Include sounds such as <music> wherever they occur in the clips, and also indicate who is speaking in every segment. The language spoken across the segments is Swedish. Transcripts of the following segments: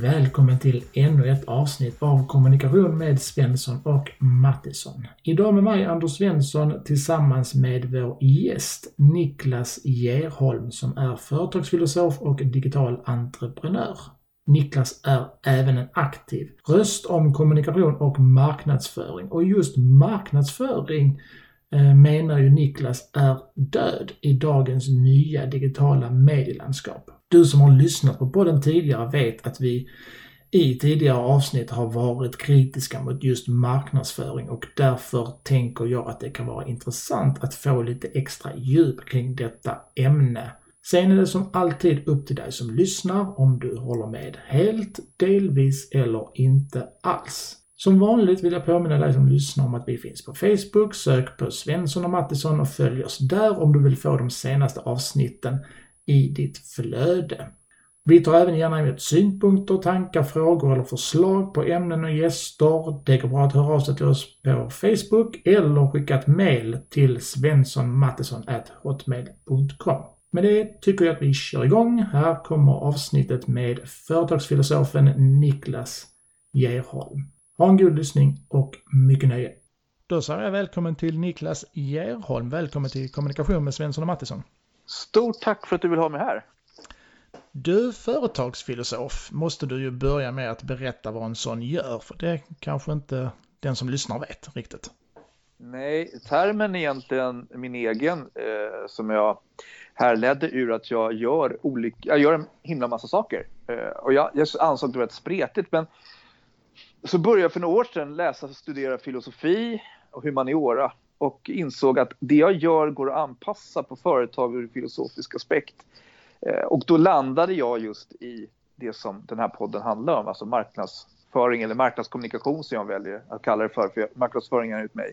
Speaker 1: Välkommen till ännu ett avsnitt av Kommunikation med Svensson och Mattisson. Idag med mig Anders Svensson tillsammans med vår gäst Niklas Gerholm som är företagsfilosof och digital entreprenör. Niklas är även en aktiv röst om kommunikation och marknadsföring och just marknadsföring eh, menar ju Niklas är död i dagens nya digitala medielandskap. Du som har lyssnat på podden tidigare vet att vi i tidigare avsnitt har varit kritiska mot just marknadsföring och därför tänker jag att det kan vara intressant att få lite extra djup kring detta ämne. Sen är det som alltid upp till dig som lyssnar om du håller med helt, delvis eller inte alls. Som vanligt vill jag påminna dig som lyssnar om att vi finns på Facebook, sök på Svensson och Mattisson och följ oss där om du vill få de senaste avsnitten i ditt flöde. Vi tar även gärna emot synpunkter, tankar, frågor eller förslag på ämnen och gäster. Det går bra att höra av sig till oss på Facebook eller skicka ett mail till svenssonmattesson.hotmail.com. Med det tycker jag att vi kör igång. Här kommer avsnittet med företagsfilosofen Niklas Gerholm. Ha en god lyssning och mycket nöje. Då säger jag välkommen till Niklas Gerholm. Välkommen till Kommunikation med Svensson och Mattisson.
Speaker 2: Stort tack för att du vill ha mig här.
Speaker 1: Du företagsfilosof måste du ju börja med att berätta vad en sån gör, för det kanske inte den som lyssnar vet riktigt.
Speaker 2: Nej, termen är egentligen min egen eh, som jag härledde ur att jag gör, olika, jag gör en himla massa saker. Eh, och jag, jag ansåg det var rätt spretigt, men så började jag för några år sedan läsa och studera filosofi och humaniora och insåg att det jag gör går att anpassa på företag ur filosofisk aspekt. Eh, och då landade jag just i det som den här podden handlar om, alltså marknadsföring eller marknadskommunikation som jag väljer att kalla det för, för marknadsföring är ut mig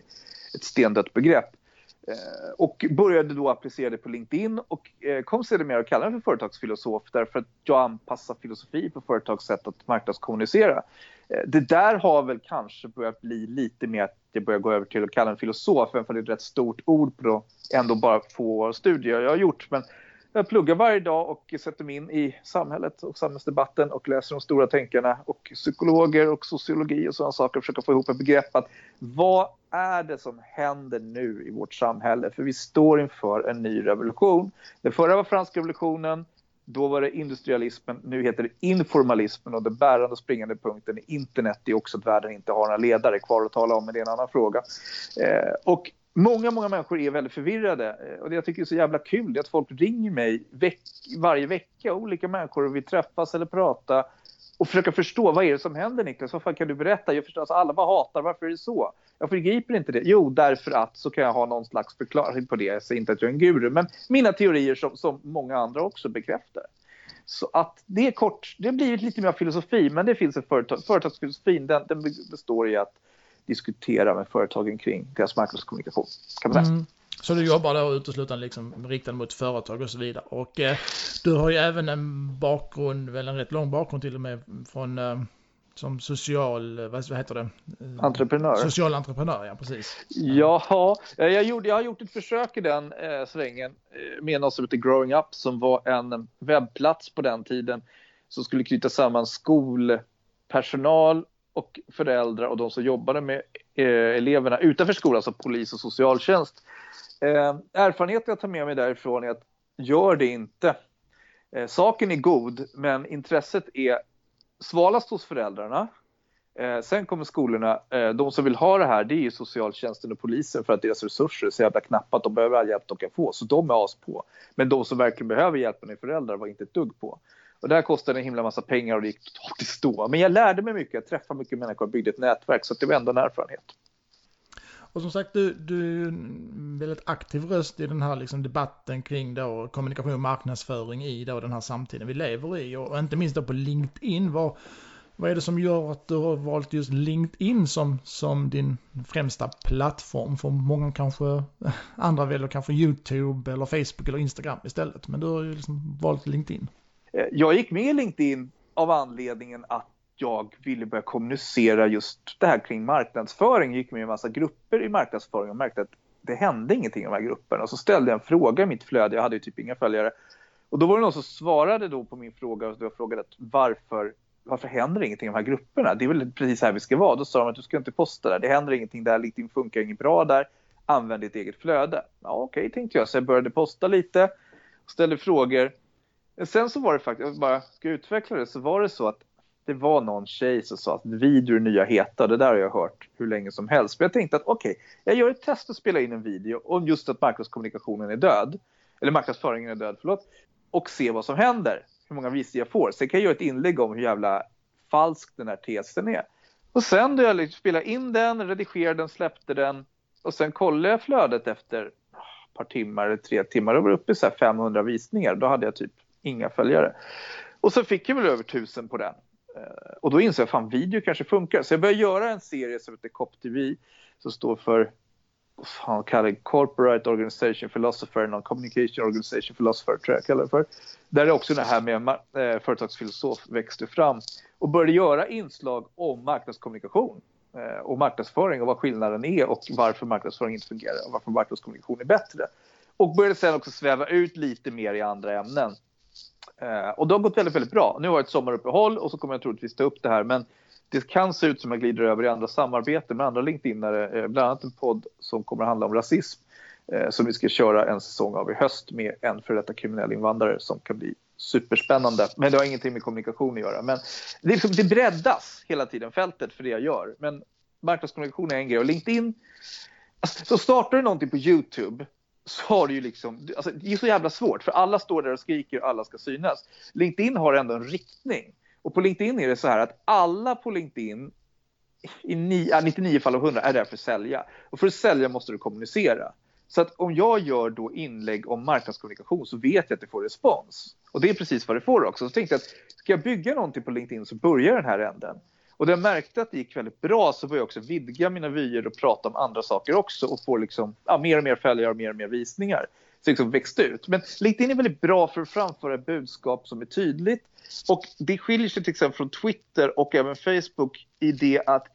Speaker 2: ett stendött begrepp. Eh, och började då applicera det på LinkedIn och eh, kom sedermera att kalla mig för företagsfilosof därför att jag anpassar filosofi på företags sätt att marknadskommunicera. Det där har väl kanske börjat bli lite mer det jag börjar gå över till att kalla en filosof, även för det är ett rätt stort ord på ändå bara få studier jag har gjort. Men jag pluggar varje dag och sätter mig in i samhället och samhällsdebatten och läser de stora tänkarna och psykologer och sociologi och sådana saker och försöker få ihop ett begrepp att vad är det som händer nu i vårt samhälle? För vi står inför en ny revolution. Den förra var franska revolutionen, då var det industrialismen, nu heter det informalismen och den bärande och springande punkten i internet är också att världen inte har några ledare kvar att tala om, men det är en annan fråga. Eh, och många, många människor är väldigt förvirrade eh, och det jag tycker är så jävla kul är att folk ringer mig veck varje vecka, olika människor och vi träffas eller prata och försöka förstå vad är det som händer Niklas, vad fan kan du berätta? Jag förstår, alltså, alla bara hatar, varför är det så? Jag förgriper inte det. Jo, därför att så kan jag ha någon slags förklaring på det. Jag säger inte att jag är en guru, men mina teorier som, som många andra också bekräftar. Så att det är kort, det blir lite mer filosofi, men det finns en företag, företagsfilosofin, den, den består i att diskutera med företagen kring deras marknadskommunikation. Kan man säga. Mm.
Speaker 1: Så du jobbar då uteslutande liksom riktad mot företag och så vidare. Och eh, du har ju även en bakgrund, väl en rätt lång bakgrund till och med från eh, som social, vad, heter det?
Speaker 2: Entreprenör.
Speaker 1: Social entreprenör, ja precis.
Speaker 2: Jaha, jag, gjorde, jag har gjort ett försök i den eh, svängen eh, med något som heter Growing Up som var en webbplats på den tiden som skulle knyta samman skolpersonal och föräldrar och de som jobbade med eh, eleverna utanför skolan, alltså polis och socialtjänst. Eh, erfarenheten jag tar med mig därifrån är att gör det inte. Eh, saken är god, men intresset är svalast hos föräldrarna. Eh, sen kommer skolorna, eh, de som vill ha det här det är ju socialtjänsten och polisen för att deras resurser är så jävla knappa att de behöver all hjälp de kan få, så de är as på. Men de som verkligen behöver hjälpen är föräldrar var inte ett dugg på. Och det här kostade en himla massa pengar och det gick totalt i stå. Men jag lärde mig mycket, jag träffade mycket människor och byggde ett nätverk så det var ändå en erfarenhet.
Speaker 1: Och som sagt, du, du är en väldigt aktiv röst i den här liksom debatten kring då kommunikation och marknadsföring i då den här samtiden vi lever i. Och inte minst då på LinkedIn. Vad, vad är det som gör att du har valt just LinkedIn som, som din främsta plattform? För många kanske, <laughs> andra väljer kanske YouTube eller Facebook eller Instagram istället. Men du har ju liksom valt LinkedIn.
Speaker 2: Eh, jag gick med i LinkedIn av anledningen att jag ville börja kommunicera just det här kring marknadsföring. Jag gick med i en massa grupper i marknadsföring och märkte att det hände ingenting i de här grupperna. Och så ställde jag en fråga i mitt flöde, jag hade ju typ inga följare. Och då var det någon som svarade då på min fråga och jag frågade varför varför händer ingenting i de här grupperna? Det är väl precis här vi ska vara. Då sa de att du ska inte posta där. Det händer ingenting där. LinkedIn funkar inget bra där. Använd ditt eget flöde. Ja, okej, okay, tänkte jag. Så jag började posta lite. Ställde frågor. Sen så var det faktiskt, jag bara ska utveckla det, så var det så att det var någon tjej som sa att video är nya heta. Det där har jag hört hur länge som helst. Men jag tänkte att okej, okay, jag gör ett test att spela in en video om just att marknadskommunikationen är död. Eller marknadsföringen är död, förlåt. Och se vad som händer. Hur många visningar jag får. Sen kan jag göra ett inlägg om hur jävla falsk den här tesen är. Och sen då jag liksom spelade in den, redigerade den, släppte den. Och sen kollade jag flödet efter ah, ett par timmar eller tre timmar. Då var det uppe i så 500 visningar. Då hade jag typ inga följare. Och så fick jag väl över tusen på den. Eh, och då insåg jag fan video kanske funkar. Så jag började göra en serie som heter CopTV som står för vad fan kallar det, Corporate Organization Philosopher, någon Communication Organization Philosopher tror jag jag kallar det för. Där är också det här med eh, företagsfilosof växte fram och började göra inslag om marknadskommunikation eh, och marknadsföring och vad skillnaden är och varför marknadsföring inte fungerar och varför marknadskommunikation är bättre. Och började sen också sväva ut lite mer i andra ämnen. Eh, och det har gått väldigt, väldigt bra. Nu har jag ett sommaruppehåll och så kommer jag troligtvis ta upp det här. Men det kan se ut som att jag glider över i andra samarbeten med andra LinkedInare. Eh, bland annat en podd som kommer att handla om rasism. Eh, som vi ska köra en säsong av i höst med en före detta kriminell invandrare som kan bli superspännande. Men det har ingenting med kommunikation att göra. Men det, liksom, det breddas hela tiden, fältet för det jag gör. Men marknadskommunikation är en grej och LinkedIn. Alltså, så startar du någonting på Youtube så har du ju liksom, alltså, det är så jävla svårt för alla står där och skriker och alla ska synas. LinkedIn har ändå en riktning. Och på LinkedIn är det så här att alla på LinkedIn i 99 fall av 100 är där för att sälja. Och för att sälja måste du kommunicera. Så att om jag gör då inlägg om marknadskommunikation så vet jag att det får respons. Och det är precis vad det får också. Så tänkte jag att ska jag bygga någonting på LinkedIn så börjar den här änden. Och när jag märkte att det gick väldigt bra så började jag också vidga mina vyer och prata om andra saker också och få liksom, ja, mer och mer följare och mer och mer visningar. Så liksom växte ut. Men LinkedIn är väldigt bra för att framföra budskap som är tydligt. Och det skiljer sig till exempel från Twitter och även Facebook i det att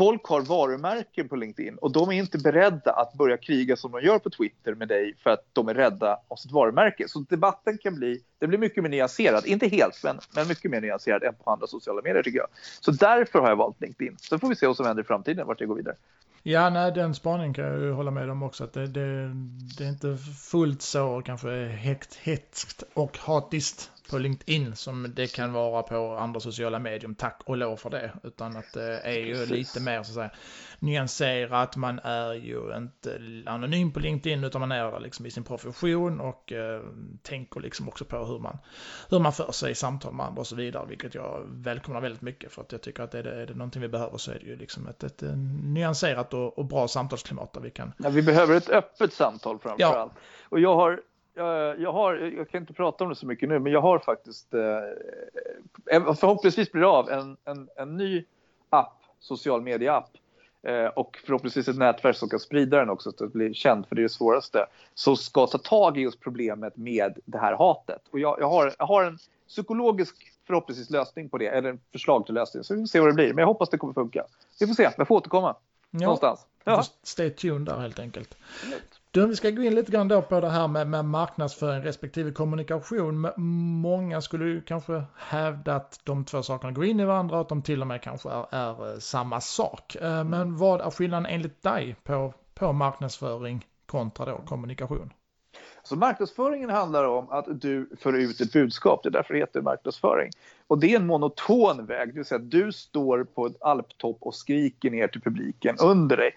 Speaker 2: folk har varumärken på LinkedIn och de är inte beredda att börja kriga som de gör på Twitter med dig för att de är rädda om sitt varumärke. Så debatten kan bli, det blir mycket mer nyanserad, inte helt men, men mycket mer nyanserad än på andra sociala medier tycker jag. Så därför har jag valt LinkedIn. Sen får vi se vad som händer i framtiden, vart jag går vidare.
Speaker 1: Ja, nej, den spaningen kan jag ju hålla med om också. Att det, det, det är inte fullt så kanske hetskt och hatiskt på LinkedIn som det kan vara på andra sociala medier. Tack och lov för det. Utan att det är ju Precis. lite mer så att säga nyanserat. Man är ju inte anonym på LinkedIn utan man är liksom i sin profession och eh, tänker liksom också på hur man, hur man för sig i samtal med andra och så vidare. Vilket jag välkomnar väldigt mycket för att jag tycker att är det, är det någonting vi behöver så är det ju liksom ett, ett, ett nyanserat och, och, bra samtalsklimat där vi kan...
Speaker 2: Ja, vi behöver ett öppet samtal framför ja. allt. Och jag har jag, har, jag kan inte prata om det så mycket nu, men jag har faktiskt, eh, förhoppningsvis blir det av, en, en, en ny app, social media-app. Eh, och förhoppningsvis ett nätverk som kan sprida den också så att det blir känd, för det är det svåraste. Som ska ta tag i just problemet med det här hatet. Och jag, jag, har, jag har en psykologisk förhoppningsvis lösning på det, eller en förslag till lösning. Så vi får se vad det blir, men jag hoppas det kommer funka. Vi får se, jag får återkomma. Ja. Någonstans.
Speaker 1: Ja. Stay tuned där helt enkelt. Du, vi ska gå in lite grann då på det här med, med marknadsföring respektive kommunikation. Många skulle ju kanske hävda att de två sakerna går in i varandra och att de till och med kanske är, är eh, samma sak. Eh, men vad är skillnaden enligt dig på, på marknadsföring kontra då kommunikation?
Speaker 2: Så marknadsföringen handlar om att du för ut ett budskap, det är därför det heter marknadsföring. Och det är en monoton väg, det vill säga att du står på ett alptopp och skriker ner till publiken under dig.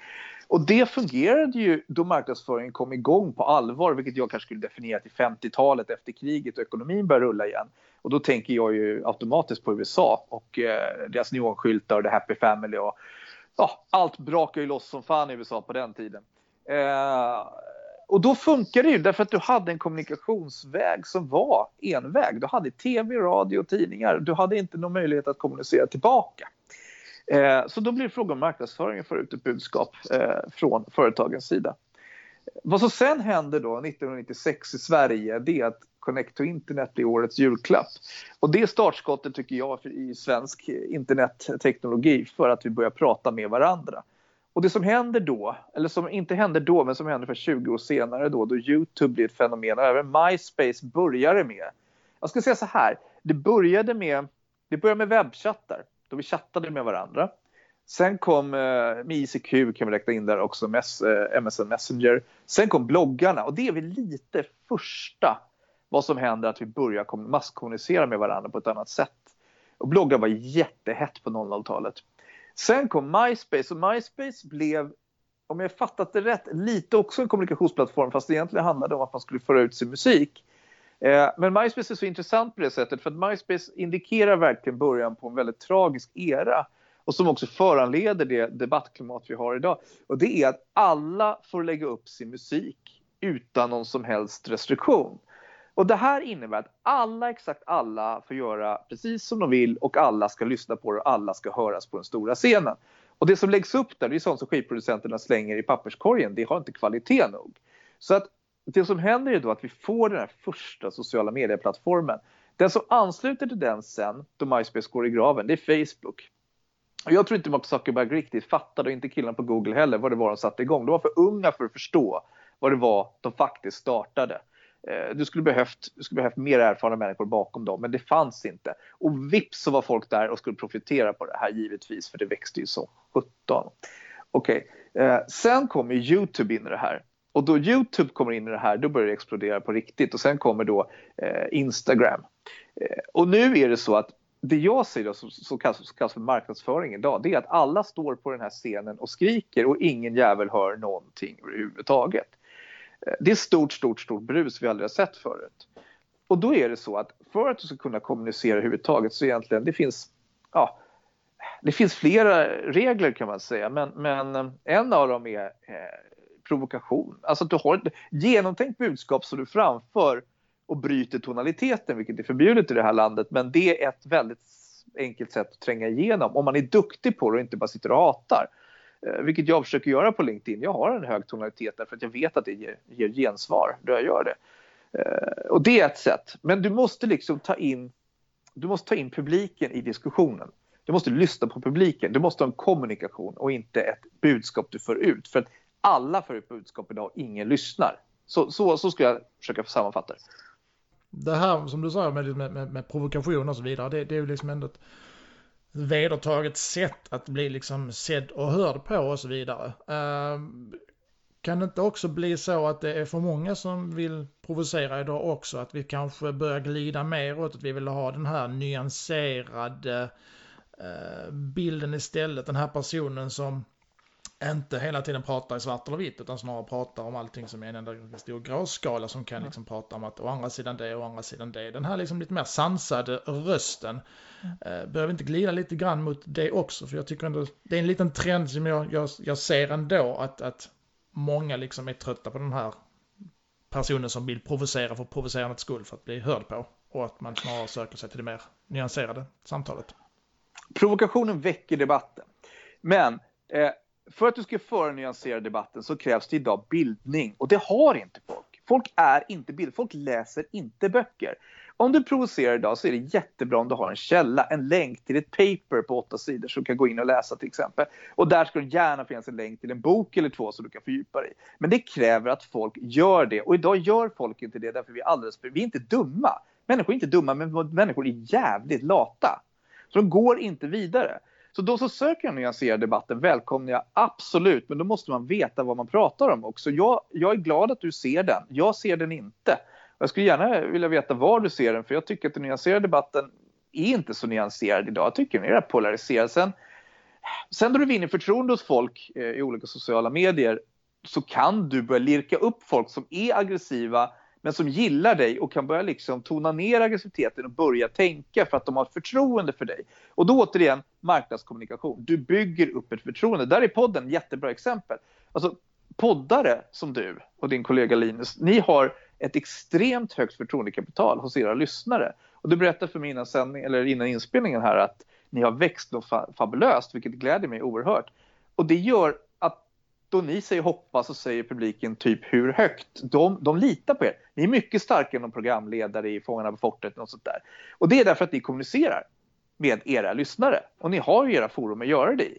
Speaker 2: Och det fungerade ju då marknadsföringen kom igång på allvar, vilket jag kanske skulle definiera till 50-talet efter kriget och ekonomin började rulla igen. Och då tänker jag ju automatiskt på USA och eh, deras neonskyltar och The Happy Family och ja, allt brakar ju loss som fan i USA på den tiden. Eh, och då funkar det ju därför att du hade en kommunikationsväg som var enväg. Du hade tv, radio och tidningar. Du hade inte någon möjlighet att kommunicera tillbaka. Eh, så då blir det fråga om marknadsföring att få ut ett budskap eh, från företagens sida. Vad som sen händer då 1996 i Sverige det är att Connect to Internet blir årets julklapp. Och det startskottet tycker jag i svensk internetteknologi för att vi börjar prata med varandra. Och det som händer då, eller som inte händer då men som händer för 20 år senare då, då Youtube blir ett fenomen och även MySpace började med. Jag ska säga så här, det började med Det började med webbchattar, då vi chattade med varandra. Sen kom eh, med ICQ kan vi räkna in där också, mess, eh, MSN Messenger. Sen kom bloggarna och det är väl lite första vad som händer att vi börjar masskommunicera med varandra på ett annat sätt. Och bloggar var jättehett på 00-talet. Sen kom MySpace och MySpace blev, om jag fattat det rätt, lite också en kommunikationsplattform fast det egentligen handlade om att man skulle föra ut sin musik. Eh, men MySpace är så intressant på det sättet för att MySpace indikerar verkligen början på en väldigt tragisk era och som också föranleder det debattklimat vi har idag. Och det är att alla får lägga upp sin musik utan någon som helst restriktion. Och det här innebär att alla, exakt alla, får göra precis som de vill och alla ska lyssna på det och alla ska höras på den stora scenen. Och det som läggs upp där, det är sånt som skivproducenterna slänger i papperskorgen. Det har inte kvalitet nog. Så att det som händer är då att vi får den här första sociala medieplattformen. Den som ansluter till den sen, då MySpace går i graven, det är Facebook. Och jag tror inte Mark Zuckerberg riktigt fattade, och inte killarna på Google heller, vad det var de satte igång. De var för unga för att förstå vad det var de faktiskt startade. Eh, du skulle behövt, du skulle behövt mer erfarna människor bakom dem, men det fanns inte. Och vips så var folk där och skulle profitera på det här givetvis, för det växte ju som 17. Okej, okay. eh, sen kommer Youtube in i det här. Och då Youtube kommer in i det här, då börjar det explodera på riktigt. Och sen kommer då eh, Instagram. Eh, och nu är det så att det jag ser då, som, som, kallas, som kallas för marknadsföring idag, det är att alla står på den här scenen och skriker och ingen jävel hör någonting överhuvudtaget. Eh, det är stort, stort, stort brus vi aldrig har sett förut. Och då är det så att för att du ska kunna kommunicera överhuvudtaget så egentligen, det finns, ja, det finns flera regler kan man säga, men, men eh, en av dem är eh, provokation. Alltså att du har ett genomtänkt budskap som du framför och bryter tonaliteten, vilket är förbjudet i det här landet, men det är ett väldigt enkelt sätt att tränga igenom om man är duktig på det och inte bara sitter och hatar. Eh, vilket jag försöker göra på LinkedIn. Jag har en hög tonalitet därför att jag vet att det ger, ger gensvar då jag gör det. Eh, och det är ett sätt. Men du måste liksom ta in, du måste ta in publiken i diskussionen. Du måste lyssna på publiken. Du måste ha en kommunikation och inte ett budskap du för ut. För att alla för ett budskap idag och ingen lyssnar. Så, så, så ska jag försöka sammanfatta det.
Speaker 1: Det här som du sa med, med, med provokation och så vidare, det, det är ju liksom ändå ett vedertaget sätt att bli liksom sedd och hörd på och så vidare. Uh, kan det inte också bli så att det är för många som vill provocera idag också? Att vi kanske börjar glida mer åt att vi vill ha den här nyanserade eh, bilden istället. Den här personen som inte hela tiden pratar i svart eller vitt utan snarare pratar om allting som är en enda stor gråskala som kan liksom prata om att å andra sidan det och å andra sidan det. Den här liksom lite mer sansade rösten eh, behöver inte glida lite grann mot det också för jag tycker ändå det är en liten trend som jag, jag, jag ser ändå att, att många liksom är trötta på den här personen som vill provocera för provocerandets skull för att bli hörd på och att man snarare söker sig till det mer nyanserade samtalet.
Speaker 2: Provokationen väcker debatten. Men eh, för att du ska föra nyanserad debatten så krävs det idag bildning och det har inte folk. Folk är inte bildade, folk läser inte böcker. Om du provocerar idag så är det jättebra om du har en källa, en länk till ett paper på åtta sidor som du kan gå in och läsa till exempel. Och där ska det gärna finnas en länk till en bok eller två som du kan fördjupa dig i. Men det kräver att folk gör det och idag gör folk inte det därför vi är alldeles för, vi är inte dumma. Människor är inte dumma men människor är jävligt lata. Så de går inte vidare. Så då så söker jag nyanserad debatten välkomnar jag absolut, men då måste man veta vad man pratar om också. Jag, jag är glad att du ser den. Jag ser den inte. Jag skulle gärna vilja veta var du ser den, för jag tycker att den nyanserade debatten är inte så nyanserad idag. Jag tycker den är polariserad. Sen, sen då du vinner förtroende hos folk eh, i olika sociala medier så kan du börja lirka upp folk som är aggressiva men som gillar dig och kan börja liksom tona ner aggressiviteten och börja tänka för att de har förtroende för dig. Och då återigen, marknadskommunikation. Du bygger upp ett förtroende. Där är podden ett jättebra exempel. Alltså, poddare som du och din kollega Linus, ni har ett extremt högt förtroendekapital hos era lyssnare. Och du berättade för mig innan, sändning, eller innan inspelningen här att ni har växt något fabulöst, vilket gläder mig oerhört. Och det gör då ni säger hoppa så säger publiken typ hur högt. De, de litar på er. Ni är mycket starkare än någon programledare i Fångarna på fortet. Och, sånt där. och det är därför att ni kommunicerar med era lyssnare. Och ni har ju era forum att göra det i.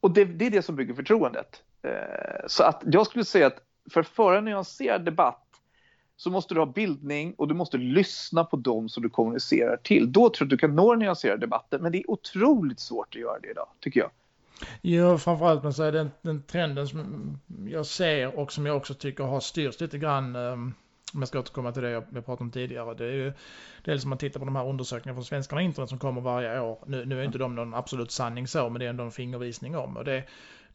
Speaker 2: Och det, det är det som bygger förtroendet. Eh, så att jag skulle säga att för att föra en nyanserad debatt så måste du ha bildning och du måste lyssna på dem som du kommunicerar till. Då tror jag att du kan nå nyanserade debatten, men det är otroligt svårt att göra det idag, tycker jag.
Speaker 1: Ja, framförallt men så är den, den trenden som jag ser och som jag också tycker har styrts lite grann um om jag ska återkomma till det jag, jag pratade om tidigare. Det är ju dels om man tittar på de här undersökningarna från Svenskarna internet som kommer varje år. Nu, nu är inte de någon absolut sanning så, men det är ändå en fingervisning om. Och det,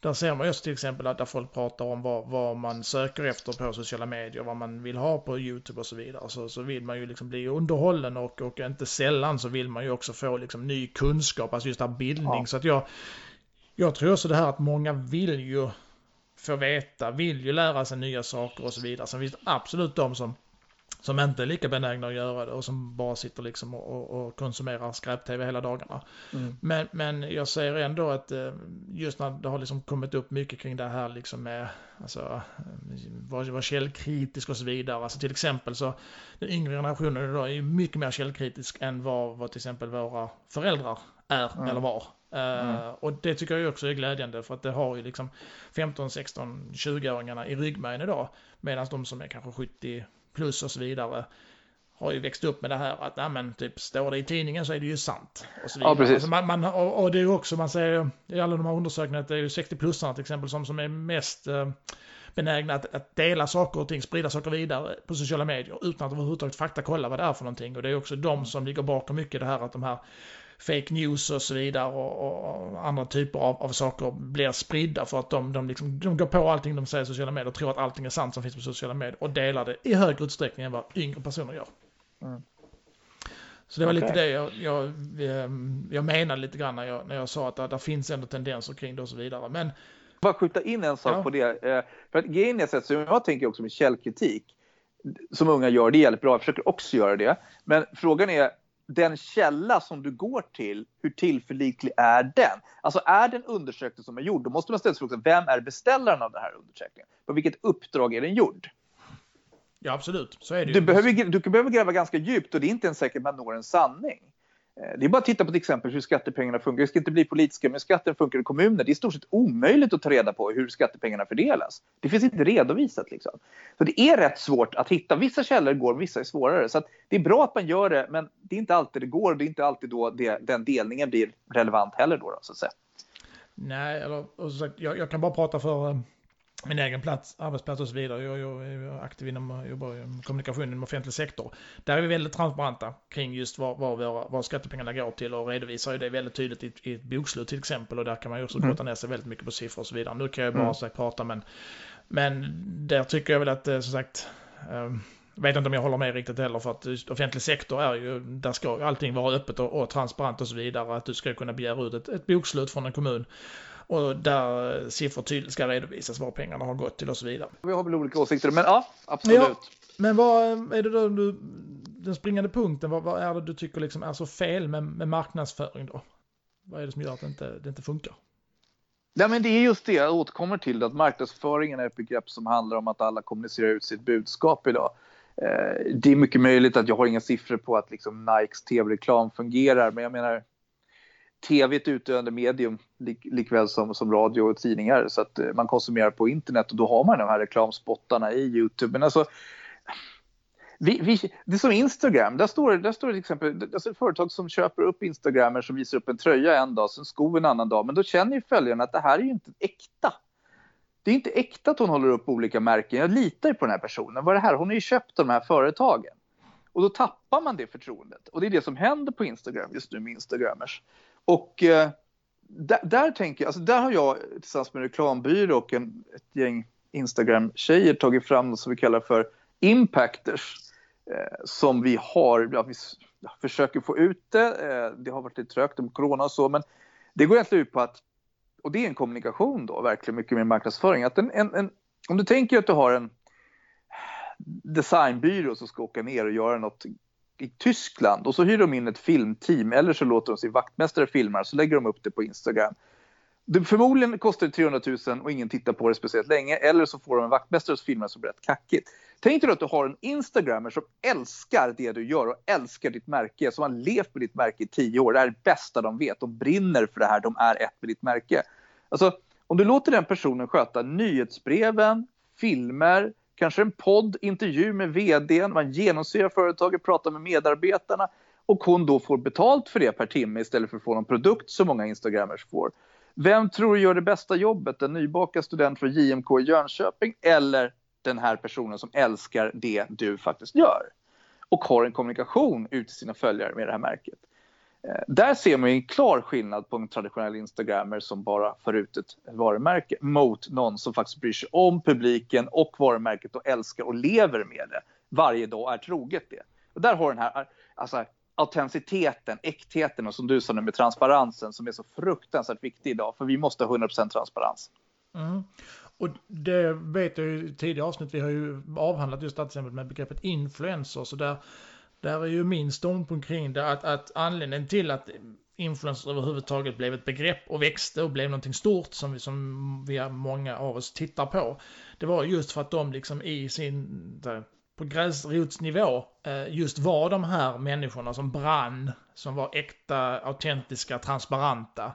Speaker 1: där ser man just till exempel att där folk pratar om vad, vad man söker efter på sociala medier, vad man vill ha på YouTube och så vidare. Så, så vill man ju liksom bli underhållen och, och inte sällan så vill man ju också få liksom ny kunskap, alltså just där bildning. Ja. Så att jag, jag tror också det här att många vill ju få veta, vill ju lära sig nya saker och så vidare. Sen finns det absolut de som, som inte är lika benägna att göra det och som bara sitter liksom och, och konsumerar skräp-tv hela dagarna. Mm. Men, men jag säger ändå att eh, just när det har liksom kommit upp mycket kring det här liksom med, alltså, vara var källkritisk och så vidare. Alltså till exempel så, den yngre generationen idag är mycket mer källkritisk än vad, vad till exempel våra föräldrar är mm. eller var. Mm. Uh, och det tycker jag också är glädjande för att det har ju liksom 15, 16, 20-åringarna i ryggmärgen idag. Medan de som är kanske 70 plus och så vidare har ju växt upp med det här att, men typ står det i tidningen så är det ju sant. Och så
Speaker 2: Ja, precis. Alltså
Speaker 1: man, man, och, och, det är ju också, man säger i alla de här undersökningarna att det är ju 60-plussarna till exempel som, som är mest uh, benägna att, att, dela saker och ting, sprida saker vidare på sociala medier utan att överhuvudtaget faktakolla vad det är för någonting. Och det är också de som ligger bakom mycket det här att de här fake news och så vidare och, och andra typer av, av, saker blir spridda för att de, de, liksom, de går på allting de säger i sociala medier och tror att allting är sant som finns på sociala medier och delar det i högre utsträckning än vad yngre personer gör. Mm. Så det var okay. lite det jag, jag, ehm, jag menade lite grann när jag, när jag sa att det, det finns ändå tendenser kring det och så vidare. Men
Speaker 2: bara skjuta in en sak ja. på det. Eh, för att grejen är så jag tänker också med källkritik som unga gör, det är jävligt bra, jag försöker också göra det. Men frågan är, den källa som du går till, hur tillförlitlig är den? Alltså är det en undersökning som är gjord, då måste man ställa sig frågan, vem är beställaren av den här undersökningen? På vilket uppdrag är den gjord?
Speaker 1: Ja, absolut. Så är det
Speaker 2: du, behöver, du behöver gräva ganska djupt och det är inte ens säkert att man når en sanning. Eh, det är bara att titta på till exempel hur skattepengarna funkar. Vi ska inte bli politiska, men skatten funkar i kommuner. Det är i stort sett omöjligt att ta reda på hur skattepengarna fördelas. Det finns inte redovisat. Liksom. Så det är rätt svårt att hitta. Vissa källor går, vissa är svårare. Så det är bra att man gör det, men det är inte alltid det går. Det är inte alltid då det, den delningen blir relevant heller. Då, då så att säga.
Speaker 1: Nej, eller, jag, jag kan bara prata för eh, min egen plats, arbetsplats och så vidare. Jag, jag är aktiv inom jobbar kommunikation inom offentlig sektor. Där är vi väldigt transparenta kring just vad, vad, våra, vad skattepengarna går till och redovisar ju det väldigt tydligt i, i ett bokslut till exempel. Och där kan man ju också mm. grotta ner sig väldigt mycket på siffror och så vidare. Nu kan jag bara mm. så prata men, men där tycker jag väl att eh, som sagt um, vet inte om jag håller med riktigt heller för att offentlig sektor är ju, där ska ju allting vara öppet och, och transparent och så vidare. Att du ska kunna begära ut ett, ett bokslut från en kommun och där siffror tydligt ska redovisas var pengarna har gått till och så vidare.
Speaker 2: Vi har väl olika åsikter, men ja, absolut. Ja,
Speaker 1: men vad är det då du, den springande punkten, vad, vad är det du tycker liksom är så fel med, med marknadsföring då? Vad är det som gör att det inte, det inte funkar?
Speaker 2: Ja, men det är just det jag återkommer till, att marknadsföringen är ett begrepp som handlar om att alla kommunicerar ut sitt budskap idag. Eh, det är mycket möjligt att jag har inga siffror på att liksom Nikes tv-reklam fungerar, men jag menar tv är ett utdöende medium lik, likväl som, som radio och tidningar så att eh, man konsumerar på internet och då har man de här reklamspottarna i Youtube. Men alltså, vi, vi, det är som Instagram, där står, där står det till exempel alltså företag som köper upp Instagrammer som visar upp en tröja en dag, sen sko en annan dag, men då känner ju följarna att det här är ju inte äkta. Det är inte äkta att hon håller upp olika märken, jag litar ju på den här personen. Vad är det här? Hon har ju köpt de här företagen. Och då tappar man det förtroendet. Och det är det som händer på Instagram just nu med Instagrammers. Och eh, där, där, tänker jag, alltså där har jag tillsammans med en reklambyrå och en, ett gäng Instagram-tjejer tagit fram något som vi kallar för impacters. Eh, som vi har, ja, vi försöker få ut det. Eh, det har varit lite trögt med corona och så, men det går egentligen ut på att, och det är en kommunikation då, verkligen mycket mer marknadsföring. Att en, en, en, om du tänker att du har en designbyrå som ska åka ner och göra något i Tyskland och så hyr de in ett filmteam eller så låter de sin vaktmästare filma så lägger de upp det på Instagram. Det, förmodligen kostar det 300 000 och ingen tittar på det speciellt länge eller så får de en vaktmästare som filmar som blir rätt kackigt. Tänk dig då att du har en instagrammer som älskar det du gör och älskar ditt märke, som har levt med ditt märke i tio år. Det är det bästa de vet. De brinner för det här. De är ett med ditt märke. Alltså, om du låter den personen sköta nyhetsbreven, filmer, kanske en podd, intervju med vdn, man genomsyrar företaget, pratar med medarbetarna och hon då får betalt för det per timme istället för att få någon produkt som många instagrammers får. Vem tror du gör det bästa jobbet? En nybakad student från JMK i Jönköping eller den här personen som älskar det du faktiskt gör och har en kommunikation ut till sina följare med det här märket? Där ser man en klar skillnad på en traditionell instagrammer som bara för ut ett varumärke mot någon som faktiskt bryr sig om publiken och varumärket och älskar och lever med det varje dag och är troget det. Och där har den här alltså, autenticiteten, äktheten och som du sa nu med transparensen som är så fruktansvärt viktig idag för vi måste ha 100% transparens.
Speaker 1: Mm. Och det vet jag ju i tidigare avsnitt, vi har ju avhandlat just det med begreppet influencers och där där är ju min ståndpunkt kring det att, att anledningen till att influencers överhuvudtaget blev ett begrepp och växte och blev någonting stort som vi, som vi många av oss tittar på. Det var just för att de liksom i sin, på gräsrotsnivå, eh, just var de här människorna som brann, som var äkta, autentiska, transparenta.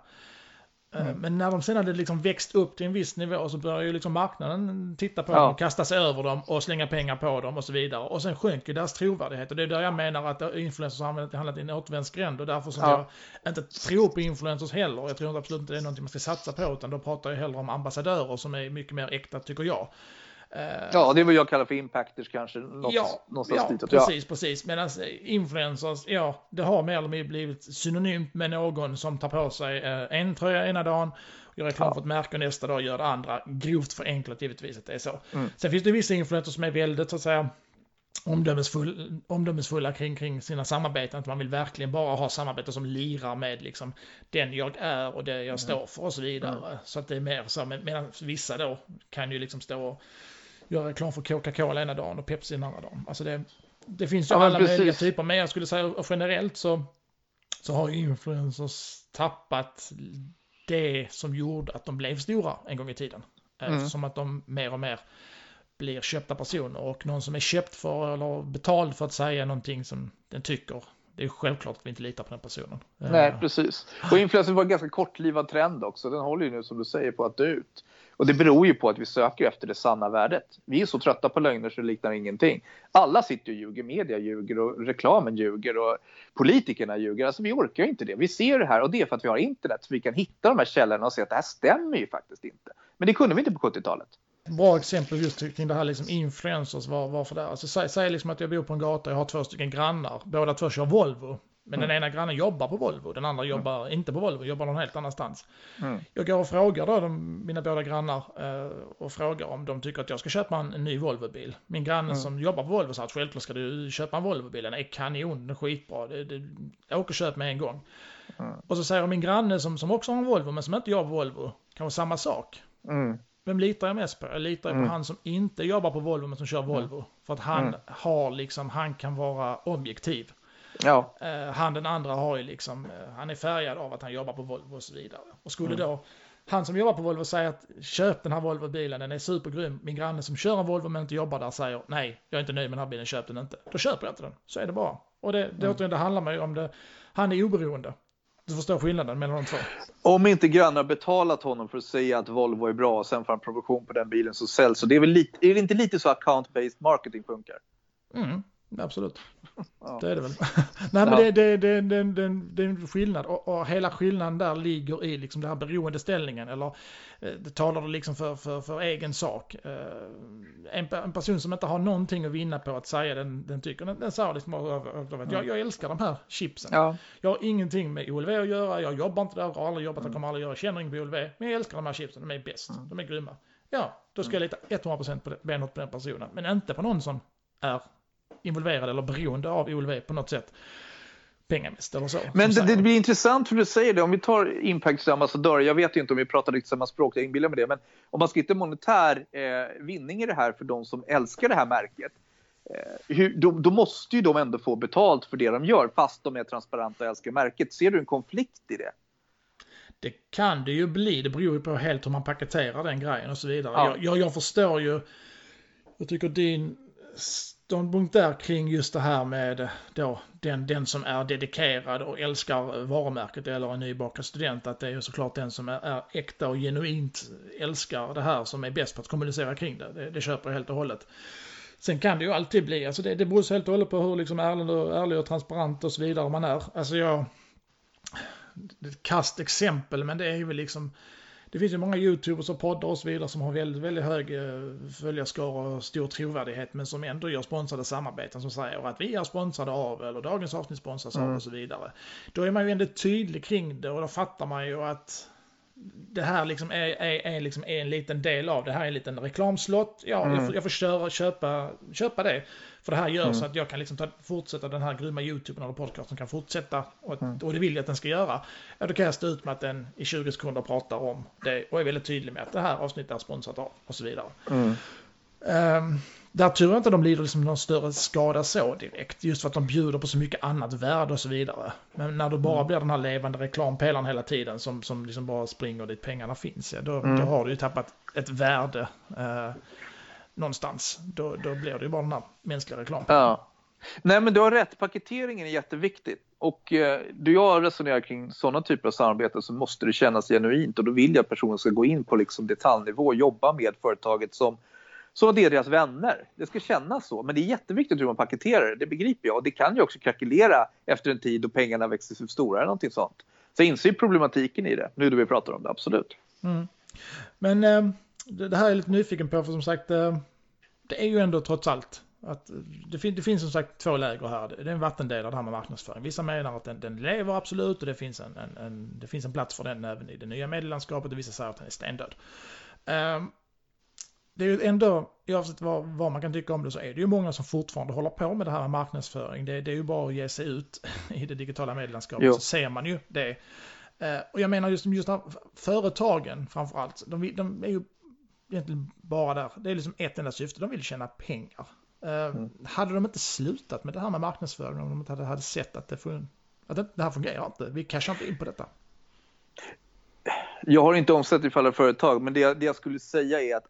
Speaker 1: Eh, mm. Men när de sen hade liksom växt upp till en viss nivå så började ju liksom marknaden titta på ja. dem, kasta sig över dem och slänga pengar på dem och så vidare. Och sen sjönk ju deras trovärdighet och det är där jag menar att influencers har hamnat i en återvändsgränd och därför som ja. jag inte tror på influencers heller. Jag tror absolut inte det är någonting man ska satsa på utan då pratar jag hellre om ambassadörer som är mycket mer äkta tycker jag.
Speaker 2: Eh, ja, det är vad jag kallar för impactors kanske. Något,
Speaker 1: ja, någonstans ja, dit. precis, ja. precis. Medan influencers, ja, det har mer eller mindre blivit synonymt med någon som tar på sig eh, en tröja ena dagen, gör reklam ja. för ett märke nästa dag gör det andra. Grovt förenklat givetvis att det är så. Mm. Sen finns det vissa influencers som är väldigt, så att säga, omdömesfull, omdömesfulla kring, kring sina samarbeten. Att man vill verkligen bara ha samarbeten som lirar med liksom den jag är och det jag mm. står för och så vidare. Mm. Så att det är mer så, medan vissa då kan ju liksom stå och göra reklam för Coca-Cola ena dagen och Pepsi den andra dagen. Alltså det, det finns ju ja, alla möjliga typer, men jag skulle säga generellt så, så har influencers tappat det som gjorde att de blev stora en gång i tiden. Mm. Eftersom att de mer och mer blir köpta personer och någon som är köpt för eller betald för att säga någonting som den tycker. Det är självklart att vi inte litar på den personen.
Speaker 2: Nej, precis. Och influencer var en ganska kortlivad trend också. Den håller ju nu som du säger på att dö ut. Och det beror ju på att vi söker efter det sanna värdet. Vi är så trötta på lögner så det liknar ingenting. Alla sitter och ljuger, media ljuger och reklamen ljuger och politikerna ljuger. Alltså vi orkar inte det. Vi ser det här och det är för att vi har internet så vi kan hitta de här källorna och se att det här stämmer ju faktiskt inte. Men det kunde vi inte på 70-talet.
Speaker 1: Bra exempel just kring det här liksom influencers, var, varför det? Alltså säg, säg liksom att jag bor på en gata, jag har två stycken grannar, båda två kör Volvo. Men mm. den ena grannen jobbar på Volvo, den andra mm. jobbar mm. inte på Volvo, jobbar någon helt annanstans. Mm. Jag går och frågar då de, mina båda grannar eh, och frågar om de tycker att jag ska köpa en, en ny Volvobil. Min granne mm. som jobbar på Volvo sa att självklart ska du köpa en Volvobil, den är kanon, den är skitbra, det, det, åk och köp med en gång. Mm. Och så säger min granne som, som också har en Volvo men som inte jobbar på Volvo, kanske samma sak. Vem litar jag mest på? Jag litar på han som inte jobbar på Volvo men som kör Volvo. För att han har liksom, han kan vara objektiv. Ja. Uh, han den andra har ju liksom, uh, han är färgad av att han jobbar på Volvo och så vidare. Och skulle mm. då han som jobbar på Volvo säger att köp den här Volvo-bilen, den är supergrym. Min granne som kör en Volvo men inte jobbar där säger nej, jag är inte nöjd med den här bilen, köp den inte. Då köper jag inte den. Så är det bara. Och det, det, mm. det handlar ju om det, han är oberoende. Du förstår skillnaden mellan de två.
Speaker 2: Om inte grannar betalat honom för att säga att Volvo är bra och sen får han provision på den bilen som säljs. Så det är väl lite, är det inte lite så account-based marketing funkar?
Speaker 1: Mm, absolut. Ja. Det är det väl. <laughs> Nej men det, det, det, det, det, det är en skillnad och, och, hela skillnaden där ligger i liksom den här beroendeställningen eller eh, det talar du liksom för, för, för egen sak. Eh, en, en, person som inte har någonting att vinna på att säga den, den tycker, den, den säger liksom att jag, jag älskar de här chipsen. Ja. Jag har ingenting med OLV att göra, jag jobbar inte där, har aldrig jobbat där, kommer aldrig göra, känner ingen på OLV, men jag älskar de här chipsen, de är bäst, mm. de är grymma. Ja, då ska jag lita 100% på, det, på den personen, men inte på någon som är involverad eller beroende av OLV på något sätt pengamässigt eller så.
Speaker 2: Men det, det, blir intressant hur du säger det. Om vi tar Impacts ambassadör, jag vet inte om vi pratar riktigt samma språk, jag inbillar mig det, men om man ska hitta monetär eh, vinning i det här för de som älskar det här märket, eh, hur, då, då, måste ju de ändå få betalt för det de gör, fast de är transparenta och älskar märket. Ser du en konflikt i det?
Speaker 1: Det kan det ju bli, det beror ju på helt hur man paketerar den grejen och så vidare. Ja. Jag, jag, jag förstår ju, jag tycker din ståndpunkt där kring just det här med eh, då den, den som är dedikerad och älskar varumärket eller en nybakad student, att det är ju såklart den som är, är äkta och genuint älskar det här som är bäst på att kommunicera kring det. Det, det köper jag helt och hållet. Sen kan det ju alltid bli, alltså det, det beror helt och hållet på hur liksom ärlig, och, ärlig och transparent och så vidare man är. Alltså jag, det är ett kast exempel, men det är ju liksom det finns ju många YouTubers och poddar och så vidare som har väldigt, väldigt hög eh, följarskara och stor trovärdighet men som ändå gör sponsrade samarbeten som säger att vi är sponsrade av eller dagens avsnitt sponsras av mm. och så vidare. Då är man ju ändå tydlig kring det och då fattar man ju att det här liksom är, är, är, liksom en liten del av det. här är en liten reklamslott. Ja, mm. jag, får, jag får köra, köpa, köpa det. För det här gör mm. så att jag kan liksom ta, fortsätta den här grymma YouTuben eller podcasten kan fortsätta. Och, mm. och det vill jag att den ska göra. Ja, då kan jag stå ut med att den i 20 sekunder pratar om det och är väldigt tydlig med att det här avsnittet är sponsrat av och så vidare. Um, där tror jag inte de lider liksom någon större skada så direkt. Just för att de bjuder på så mycket annat värde och så vidare. Men när du bara mm. blir den här levande reklampelaren hela tiden som, som liksom bara springer dit pengarna finns. Ja, då, mm. då har du ju tappat ett värde eh, någonstans. Då, då blir det ju bara den här mänskliga reklamen.
Speaker 2: Ja. Nej men du har rätt, paketeringen är jätteviktigt. Och eh, då jag resonerar kring sådana typer av samarbeten så måste det kännas genuint och då vill jag att personen ska gå in på liksom detaljnivå och jobba med företaget som så det är deras vänner. Det ska kännas så. Men det är jätteviktigt hur man paketerar det, det begriper jag. Och det kan ju också krackelera efter en tid då pengarna växer sig stora eller någonting sånt. Så jag inser problematiken i det, nu då vi pratar om det, absolut.
Speaker 1: Mm. Men eh, det här är jag lite nyfiken på, för som sagt, eh, det är ju ändå trots allt att det, fin det finns som sagt två läger här. Det är en vattendelare det här med marknadsföring. Vissa menar att den, den lever absolut och det finns en, en, en, det finns en plats för den även i det nya medielandskapet och vissa säger att den är stendöd. Um, det är ju ändå, oavsett vad, vad, man kan tycka om det, så är det ju många som fortfarande håller på med det här med marknadsföring. Det, det är ju bara att ge sig ut i det digitala medielandskapet så ser man ju det. Uh, och jag menar just, just här, företagen framförallt, de, de är ju egentligen bara där. Det är liksom ett enda syfte, de vill tjäna pengar. Uh, mm. Hade de inte slutat med det här med marknadsföring om de inte hade, hade sett att det, fun att det, det här fungerar inte, vi cashar inte in på detta.
Speaker 2: Jag har inte omsett i alla företag, men det, det jag skulle säga är att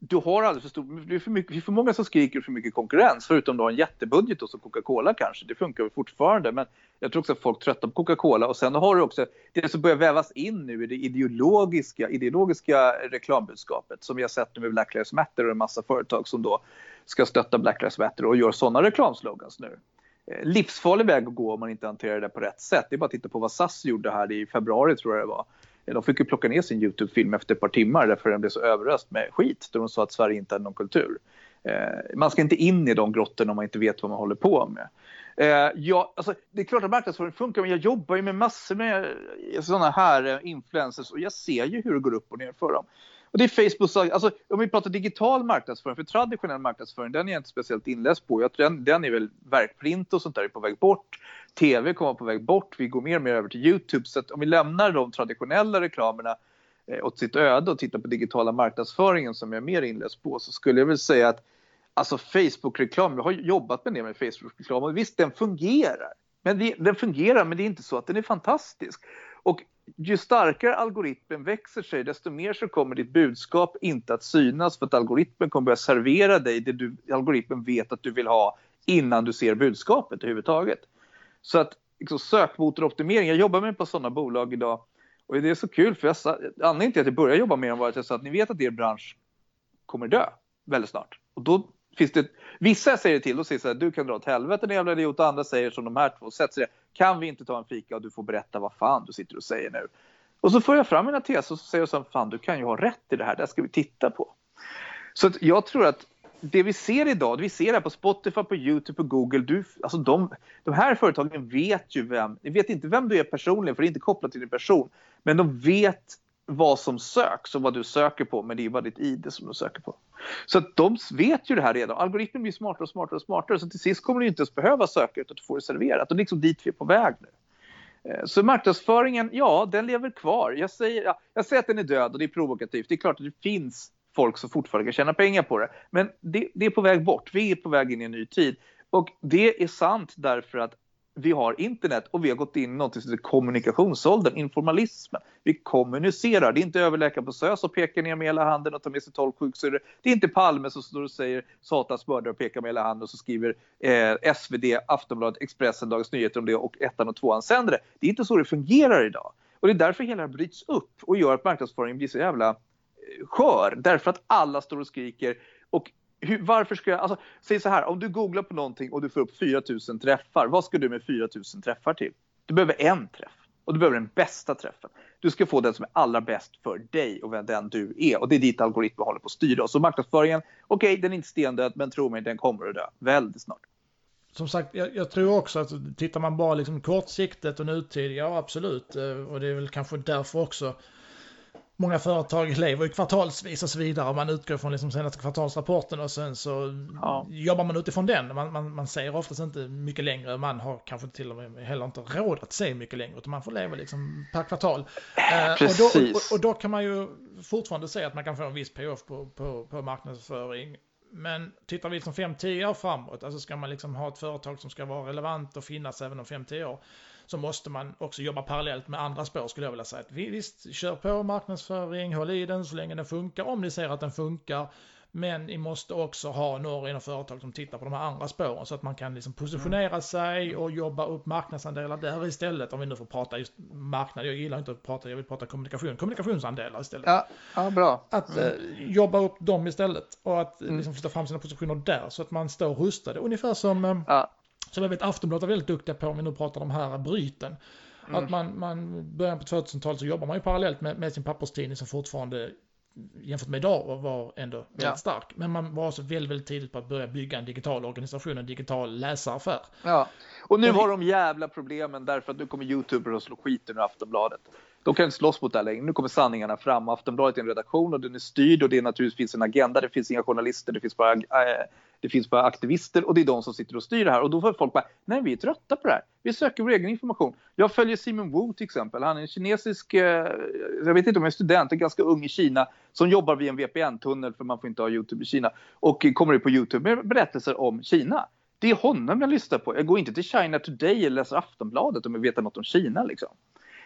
Speaker 2: du har alldeles för stor, det är för, mycket, det är för många som skriker och för mycket konkurrens, förutom du har en jättebudget då, som Coca-Cola kanske. Det funkar väl fortfarande, men jag tror också att folk tröttnar på Coca-Cola. Och sen har du också det som börjar vävas in nu i det ideologiska, ideologiska reklambudskapet som vi har sett nu med Black Lives Matter och en massa företag som då ska stötta Black Lives Matter och gör sådana reklamslogans nu. Eh, livsfarlig väg att gå om man inte hanterar det på rätt sätt. Det är bara att titta på vad SAS gjorde här i februari tror jag det var de fick ju plocka ner sin YouTube-film efter ett par timmar därför den blev så överöst med skit då de sa att Sverige inte hade någon kultur. Eh, man ska inte in i de grottorna om man inte vet vad man håller på med. Eh, ja, alltså, det är klart att marknadsföring funkar, men jag jobbar ju med massor med eh, sådana här eh, influencers och jag ser ju hur det går upp och ner för dem. Och det är Facebook, alltså om vi pratar digital marknadsföring, för traditionell marknadsföring den är jag inte speciellt inläst på. Jag tror den, den är väl verkprint och sånt där är på väg bort. TV kommer på väg bort, vi går mer och mer över till Youtube. Så om vi lämnar de traditionella reklamerna eh, åt sitt öde och tittar på digitala marknadsföringen som jag är mer inläst på så skulle jag väl säga att alltså Facebook-reklam, jag har jobbat med det med Facebook-reklam och visst den fungerar. Men det, den fungerar men det är inte så att den är fantastisk. Och ju starkare algoritmen växer sig, desto mer så kommer ditt budskap inte att synas för att algoritmen kommer börja servera dig det du, algoritmen vet att du vill ha innan du ser budskapet överhuvudtaget. Så att liksom, sökmotoroptimering, jag jobbar med på sådana bolag idag och det är så kul för jag, anledningen till att jag började jobba med dem var att jag sa att ni vet att er bransch kommer dö väldigt snart. Och då finns det, vissa säger det till och säger så här, du kan dra åt helvete din jävla idiot och andra säger som de här två, sätter sig kan vi inte ta en fika och du får berätta vad fan du sitter och säger nu. Och så får jag fram mina teser och så säger jag så här, fan du kan ju ha rätt i det här, det här ska vi titta på. Så jag tror att det vi ser idag, det vi ser här på Spotify, på Youtube, på Google, du, alltså de, de här företagen vet ju vem, de vet inte vem du är personligen för det är inte kopplat till din person, men de vet vad som söks och vad du söker på, men det är bara ditt ID som du söker på. Så att de vet ju det här redan. Algoritmen blir smartare och smartare och smartare, så till sist kommer du inte ens behöva söka utan du får det serverat. Och det är liksom dit vi är på väg nu. Eh, så marknadsföringen, ja, den lever kvar. Jag säger, ja, jag säger att den är död och det är provokativt. Det är klart att det finns folk som fortfarande kan tjäna pengar på det. Men det, det är på väg bort. Vi är på väg in i en ny tid. Och det är sant därför att vi har internet och vi har gått in i något som heter kommunikationsåldern, informalismen. Vi kommunicerar. Det är inte överläkaren på SÖS som pekar ner med hela handen och tar med sig tolv sjuksyrror. Det är inte Palme som står och säger satans mördare och pekar med hela handen och så skriver eh, SvD, Aftonbladet, Expressen, Dagens Nyheter om det och ettan och tvåan sänder det. Det är inte så det fungerar idag. Och det är därför hela det här bryts upp och gör att marknadsföringen blir så jävla eh, skör. Därför att alla står och skriker och hur, varför ska jag, alltså, säg så här, om du googlar på någonting och du får upp 4000 träffar, vad ska du med 4000 träffar till? Du behöver en träff och du behöver den bästa träffen. Du ska få den som är allra bäst för dig och den du är och det är dit algoritmen håller på att styra oss. Så marknadsföringen, okej, okay, den är inte stendöd, men tro mig, den kommer att dö väldigt snart.
Speaker 1: Som sagt, jag, jag, tror också att tittar man bara liksom kortsiktigt och nutid, ja absolut. Eh, och det är väl kanske därför också många företag lever ju kvartalsvis och så vidare. Man utgår från liksom senaste kvartalsrapporten och sen så ja. jobbar man utifrån den. Man, man, man ser oftast inte mycket längre. Man har kanske till och med heller inte råd att se mycket längre. Utan man får leva liksom per kvartal.
Speaker 2: Precis.
Speaker 1: Eh, och, då, och, och, då kan man ju fortfarande se att man kan få en viss payoff på, på, på marknadsföring. Men tittar vi liksom 5-10 år framåt, alltså ska man liksom ha ett företag som ska vara relevant och finnas även om 5-10 år, så måste man också jobba parallellt med andra spår skulle jag vilja säga. Visst, kör på marknadsföring, håll i den så länge den funkar, om ni ser att den funkar. Men ni måste också ha några inom företag som tittar på de här andra spåren så att man kan liksom positionera mm. sig och jobba upp marknadsandelar där istället. Om vi nu får prata just marknad. Jag gillar inte att prata, jag vill prata kommunikation. Kommunikationsandelar istället.
Speaker 2: Ja, ja bra.
Speaker 1: Att mm. eh, jobba upp dem istället och att mm. liksom, flytta fram sina positioner där så att man står rustade. Ungefär som eh, ja som jag vet Aftonbladet är väldigt duktiga på om vi nu pratar om de här bryten. Mm. Att man, man, början på 2000-talet så jobbar man ju parallellt med, med sin papperstidning som fortfarande jämfört med idag var ändå väldigt ja. stark. Men man var också väldigt, väldigt tidigt på att börja bygga en digital organisation, en digital läsaraffär.
Speaker 2: Ja, och nu och har de jävla problemen därför att nu kommer YouTuber och slå skiten ur Aftonbladet. De kan inte slåss mot det här längre. Nu kommer sanningarna fram. Aftonbladet är en redaktion och den är styrd och det är naturligtvis finns en agenda. Det finns inga journalister, det finns bara äh, det finns bara aktivister och det är de som sitter och styr det här. Och då får folk bara, nej vi är trötta på det här. Vi söker vår egen information. Jag följer Simon Wu till exempel. Han är en kinesisk, eh, jag vet inte om han är student, en ganska ung i Kina som jobbar via en VPN-tunnel för man får inte ha YouTube i Kina. Och kommer ut på YouTube med berättelser om Kina. Det är honom jag lyssnar på. Jag går inte till China Today eller läser Aftonbladet om jag vet något om Kina. Liksom.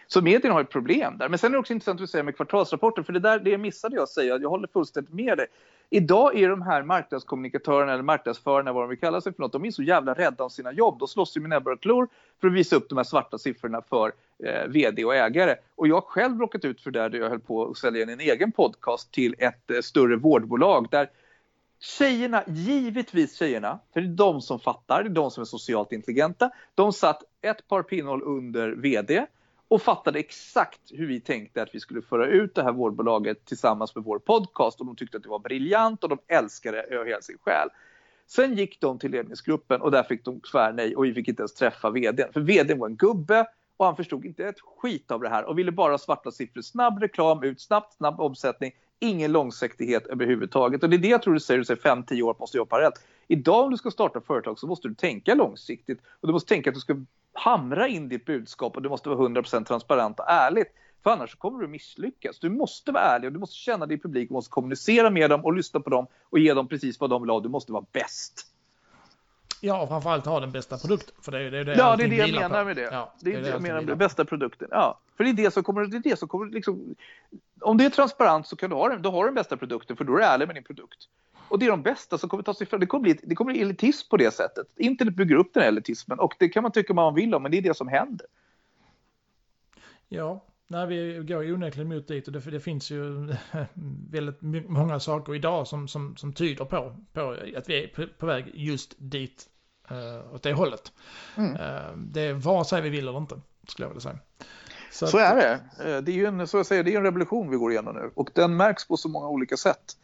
Speaker 2: Så medierna har ett problem där. Men sen är det också intressant att säga med kvartalsrapporten. för det där det missade jag att säga. Jag håller fullständigt med dig. Idag är de här marknadskommunikatörerna eller marknadsförarna, vad de vill kalla sig för något, de är så jävla rädda om sina jobb. De slåss ju med näbbar och klor för att visa upp de här svarta siffrorna för eh, vd och ägare. Och jag har själv råkat ut för det där jag höll på att sälja in en egen podcast till ett eh, större vårdbolag där Tjejerna, givetvis tjejerna, för det är de som fattar, det är de som är socialt intelligenta. De satt ett par pinnhål under vd och fattade exakt hur vi tänkte att vi skulle föra ut det här vårdbolaget tillsammans med vår podcast och de tyckte att det var briljant och de älskade det av hela sin själ. Sen gick de till ledningsgruppen och där fick de tvärnej och vi fick inte ens träffa vdn. För vdn var en gubbe och han förstod inte ett skit av det här och ville bara ha svarta siffror, snabb reklam ut, snabbt, snabb omsättning, ingen långsiktighet överhuvudtaget. Och det är det jag tror du säger, du säger 5-10 år måste jobba parallellt. Idag om du ska starta företag så måste du tänka långsiktigt och du måste tänka att du ska hamra in ditt budskap och du måste vara 100% transparent och ärligt. För annars kommer du misslyckas. Du måste vara ärlig och du måste känna din publik, du måste kommunicera med dem och lyssna på dem och ge dem precis vad de vill ha. Du måste vara bäst.
Speaker 1: Ja, och framförallt ha den bästa produkten. För det, det, det
Speaker 2: ja, det är det jag menar på. med det. Ja, det är det, det jag menar med den bästa produkten. Ja, för det är det som kommer, det är det som kommer liksom, om det är transparent så kan du ha den, då har du den bästa produkten för då är du ärlig med din produkt. Och det är de bästa som kommer ta sig fram. Det kommer bli, det kommer bli elitism på det sättet. Internet bygger upp den här elitismen och det kan man tycka man vill om, men det är det som händer.
Speaker 1: Ja, Nej, vi går onekligen mot dit och det, det, finns ju <laughs> väldigt många saker idag som, som, som tyder på, på att vi är på, på väg just dit, uh, åt det hållet. Mm. Uh, det vare sig vi vill eller inte, skulle jag vilja säga.
Speaker 2: Så, så är det. Eh, det är ju en, så jag säger, det är en revolution vi går igenom nu och den märks på så många olika sätt.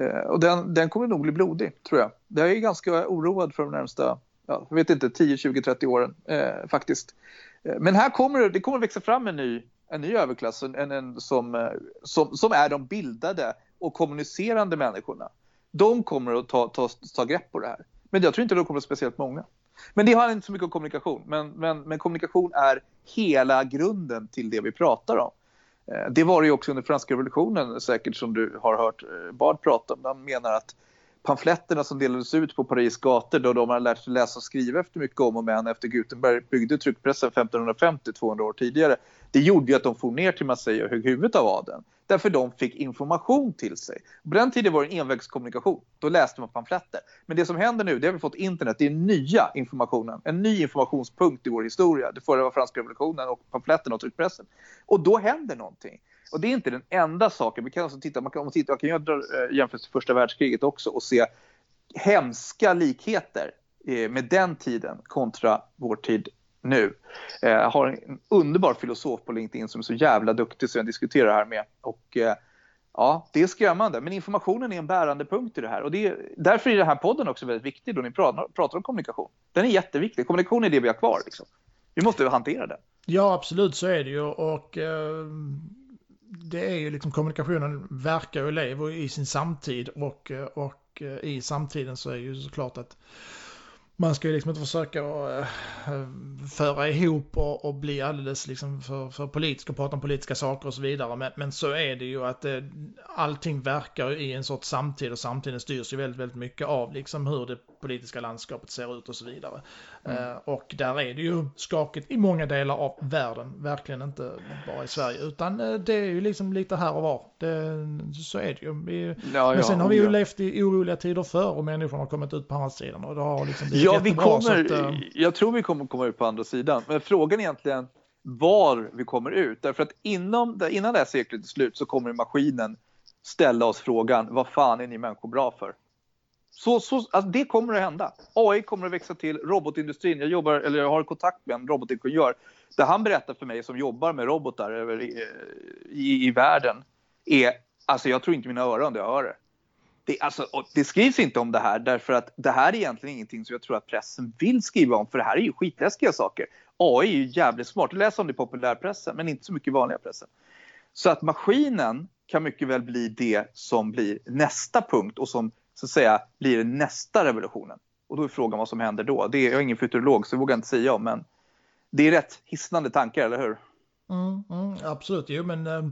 Speaker 2: Eh, och den, den kommer nog bli blodig, tror jag. Jag är ganska oroad för de närmsta, ja, jag vet inte, 10, 20, 30 åren eh, faktiskt. Eh, men här kommer det, det kommer växa fram en ny en ny överklass en, en, som, som, som är de bildade och kommunicerande människorna. De kommer att ta, ta, ta grepp på det här. Men jag tror inte det kommer att speciellt många. Men det har inte så mycket om kommunikation. Men, men, men kommunikation är hela grunden till det vi pratar om. Eh, det var det ju också under franska revolutionen säkert som du har hört eh, Bard prata om. Han menar att pamfletterna som delades ut på Paris gator då de hade lärt sig läsa och skriva efter mycket om och men efter Gutenberg byggde tryckpressen 1550-200 år tidigare. Det gjorde ju att de for ner till Marseille och högg huvudet av adeln. Därför de fick information till sig. På den tiden var det en envägskommunikation. Då läste man pamfletter. Men det som händer nu, det har vi fått internet. Det är nya informationen. En ny informationspunkt i vår historia. Det förra var franska revolutionen och pamfletterna och tryckpressen. Och då händer någonting. Och det är inte den enda saken. Vi kan alltså titta, man kan, om man kan göra eh, jämförelse till första världskriget också och se hemska likheter eh, med den tiden kontra vår tid nu. Eh, jag har en underbar filosof på LinkedIn som är så jävla duktig som jag diskuterar här med. Och, ja, det är skrämmande, men informationen är en bärande punkt i det här. Och det är, därför är den här podden också väldigt viktig då ni pratar, pratar om kommunikation. Den är jätteviktig. Kommunikation är det vi har kvar. Liksom. Vi måste hantera det.
Speaker 1: Ja, absolut så är det ju. Och, eh det är ju liksom kommunikationen verkar och lever i sin samtid och, eh, och eh, i samtiden så är ju såklart att man ska ju liksom inte försöka eh, föra ihop och, och, bli alldeles liksom för, för politisk och prata om politiska saker och så vidare. Men, men så är det ju att det, allting verkar i en sorts samtid och samtiden styrs ju väldigt, väldigt mycket av liksom hur det politiska landskapet ser ut och så vidare. Mm. Uh, och där är det ju skakigt i många delar av världen, verkligen inte bara i Sverige, utan uh, det är ju liksom lite här och var. Det, så är det ju. Vi, ja, men sen har vi ju ja. levt i oroliga tider förr och människorna har kommit ut på andra sidan och det har liksom
Speaker 2: Ja, vi kommer, att, uh... jag tror vi kommer komma ut på andra sidan, men frågan är egentligen var vi kommer ut. Därför att inom, innan det här seklet är slut så kommer maskinen ställa oss frågan, vad fan är ni människor bra för? Så, så, alltså det kommer att hända. AI kommer att växa till, robotindustrin. Jag, jobbar, eller jag har kontakt med en robotingenjör Det han berättar för mig som jobbar med robotar över i, i, i världen är, alltså jag tror inte mina öron när jag hör det. Det, alltså, det skrivs inte om det här därför att det här är egentligen ingenting som jag tror att pressen vill skriva om för det här är ju skitläskiga saker. AI är ju jävligt smart, Läs om det i populärpressen men inte så mycket i vanliga pressen. Så att maskinen kan mycket väl bli det som blir nästa punkt och som så att säga blir nästa revolutionen. Och då är frågan vad som händer då. Det är, jag är ingen futurolog så det vågar jag inte säga om men det är rätt hisnande tankar, eller hur?
Speaker 1: Mm, mm, absolut, jo men eh,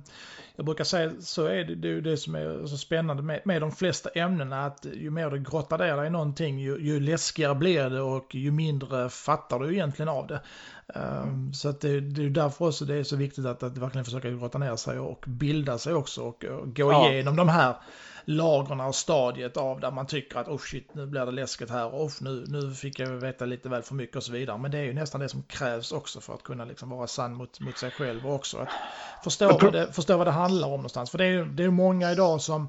Speaker 1: jag brukar säga så är det, det är det som är så spännande med, med de flesta ämnena att ju mer du grottar ner dig i någonting ju, ju läskigare blir det och ju mindre fattar du egentligen av det. Um, så att det, det är därför också det är så viktigt att, att verkligen försöka grotta ner sig och bilda sig också och, och gå ja. igenom de här lagren och stadiet av där man tycker att oh shit nu blir det läskigt här och nu, nu fick jag veta lite väl för mycket och så vidare. Men det är ju nästan det som krävs också för att kunna liksom vara sann mot, mot sig själv och också att förstå vad, det, förstå vad det handlar om någonstans. För det är, det är många idag som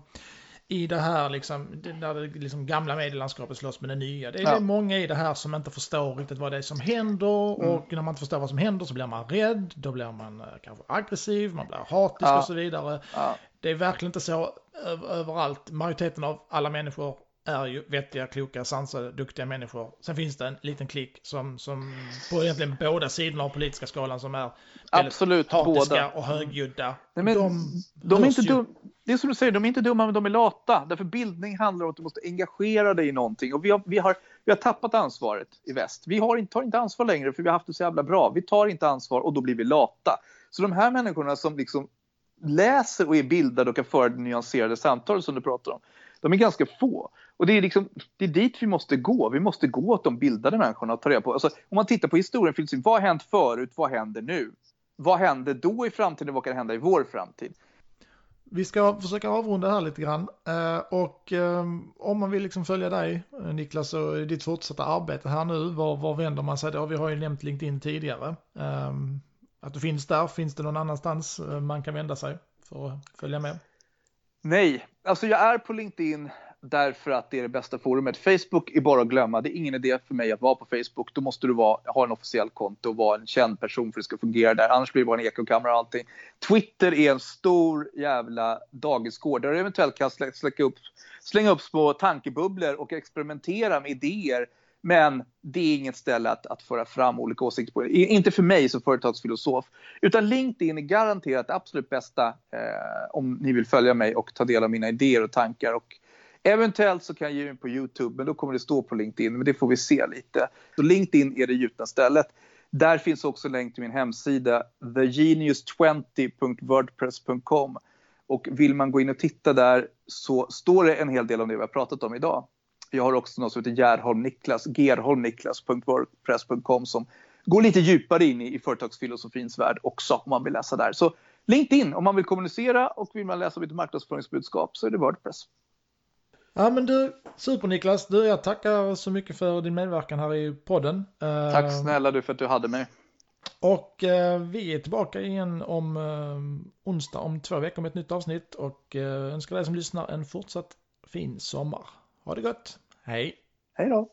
Speaker 1: i det här liksom, när det liksom gamla medielandskapet slåss med det nya. Det är, ja. många i det här som inte förstår riktigt vad det är som händer mm. och när man inte förstår vad som händer så blir man rädd, då blir man eh, kanske aggressiv, man blir hatisk ja. och så vidare. Ja. Det är verkligen inte så överallt. Majoriteten av alla människor är ju vettiga, kloka, sansade, duktiga människor. Sen finns det en liten klick som, som på egentligen båda sidorna av politiska skalan som är
Speaker 2: Absolut,
Speaker 1: hatiska
Speaker 2: båda.
Speaker 1: och högljudda.
Speaker 2: Nej, men de, de är inte dum, det är som du säger, de är inte dumma men de är lata. Därför bildning handlar om att du måste engagera dig i någonting. Och vi har, vi har, vi har tappat ansvaret i väst. Vi har inte, tar inte ansvar längre för vi har haft det så jävla bra. Vi tar inte ansvar och då blir vi lata. Så de här människorna som liksom läser och är bildade och kan föra det nyanserade samtal som du pratar om. De är ganska få. Och det är, liksom, det är dit vi måste gå. Vi måste gå åt de bildade människorna och ta reda på. Alltså, om man tittar på historien, vad har hänt förut? Vad händer nu? Vad händer då i framtiden? Vad kan hända i vår framtid?
Speaker 1: Vi ska försöka avrunda här lite grann. Eh, och eh, om man vill liksom följa dig, eh, Niklas, och ditt fortsatta arbete här nu, var, var vänder man sig då? Vi har ju nämnt LinkedIn tidigare. Att du finns där, finns det någon annanstans man kan vända sig för att följa med?
Speaker 2: Nej, alltså jag är på LinkedIn därför att det är det bästa forumet. Facebook är bara att glömma. Det är ingen idé för mig att vara på Facebook. Då måste du vara, ha en officiell konto och vara en känd person för att det ska fungera där. Annars blir det bara en ekokamera och allting. Twitter är en stor jävla dagisgård där du eventuellt kan slänga upp, slänga upp små tankebubblor och experimentera med idéer men det är inget ställe att, att föra fram olika åsikter på. Inte för mig som företagsfilosof. Utan LinkedIn är garanterat det absolut bästa eh, om ni vill följa mig och ta del av mina idéer och tankar. Och eventuellt så kan jag ge in på Youtube, men då kommer det stå på LinkedIn. Men det får vi se lite. Så LinkedIn är det gjutna stället. Där finns också länk till min hemsida thegenius20.wordpress.com Och vill man gå in och titta där så står det en hel del om det vi har pratat om idag. Jag har också något som heter Gerholm Niklas, gerholmniklas.wordpress.com som går lite djupare in i, i företagsfilosofins värld också om man vill läsa där. Så LinkedIn om man vill kommunicera och vill man läsa mitt marknadsföringsbudskap så är det Wordpress.
Speaker 1: Ja men du, super Niklas. Du, jag tackar så mycket för din medverkan här i podden.
Speaker 2: Tack eh, snälla du för att du hade mig.
Speaker 1: Och eh, vi är tillbaka igen om eh, onsdag om två veckor med ett nytt avsnitt och eh, önskar dig som lyssnar en fortsatt fin sommar. Ha det gott. Hej!
Speaker 2: Hej då!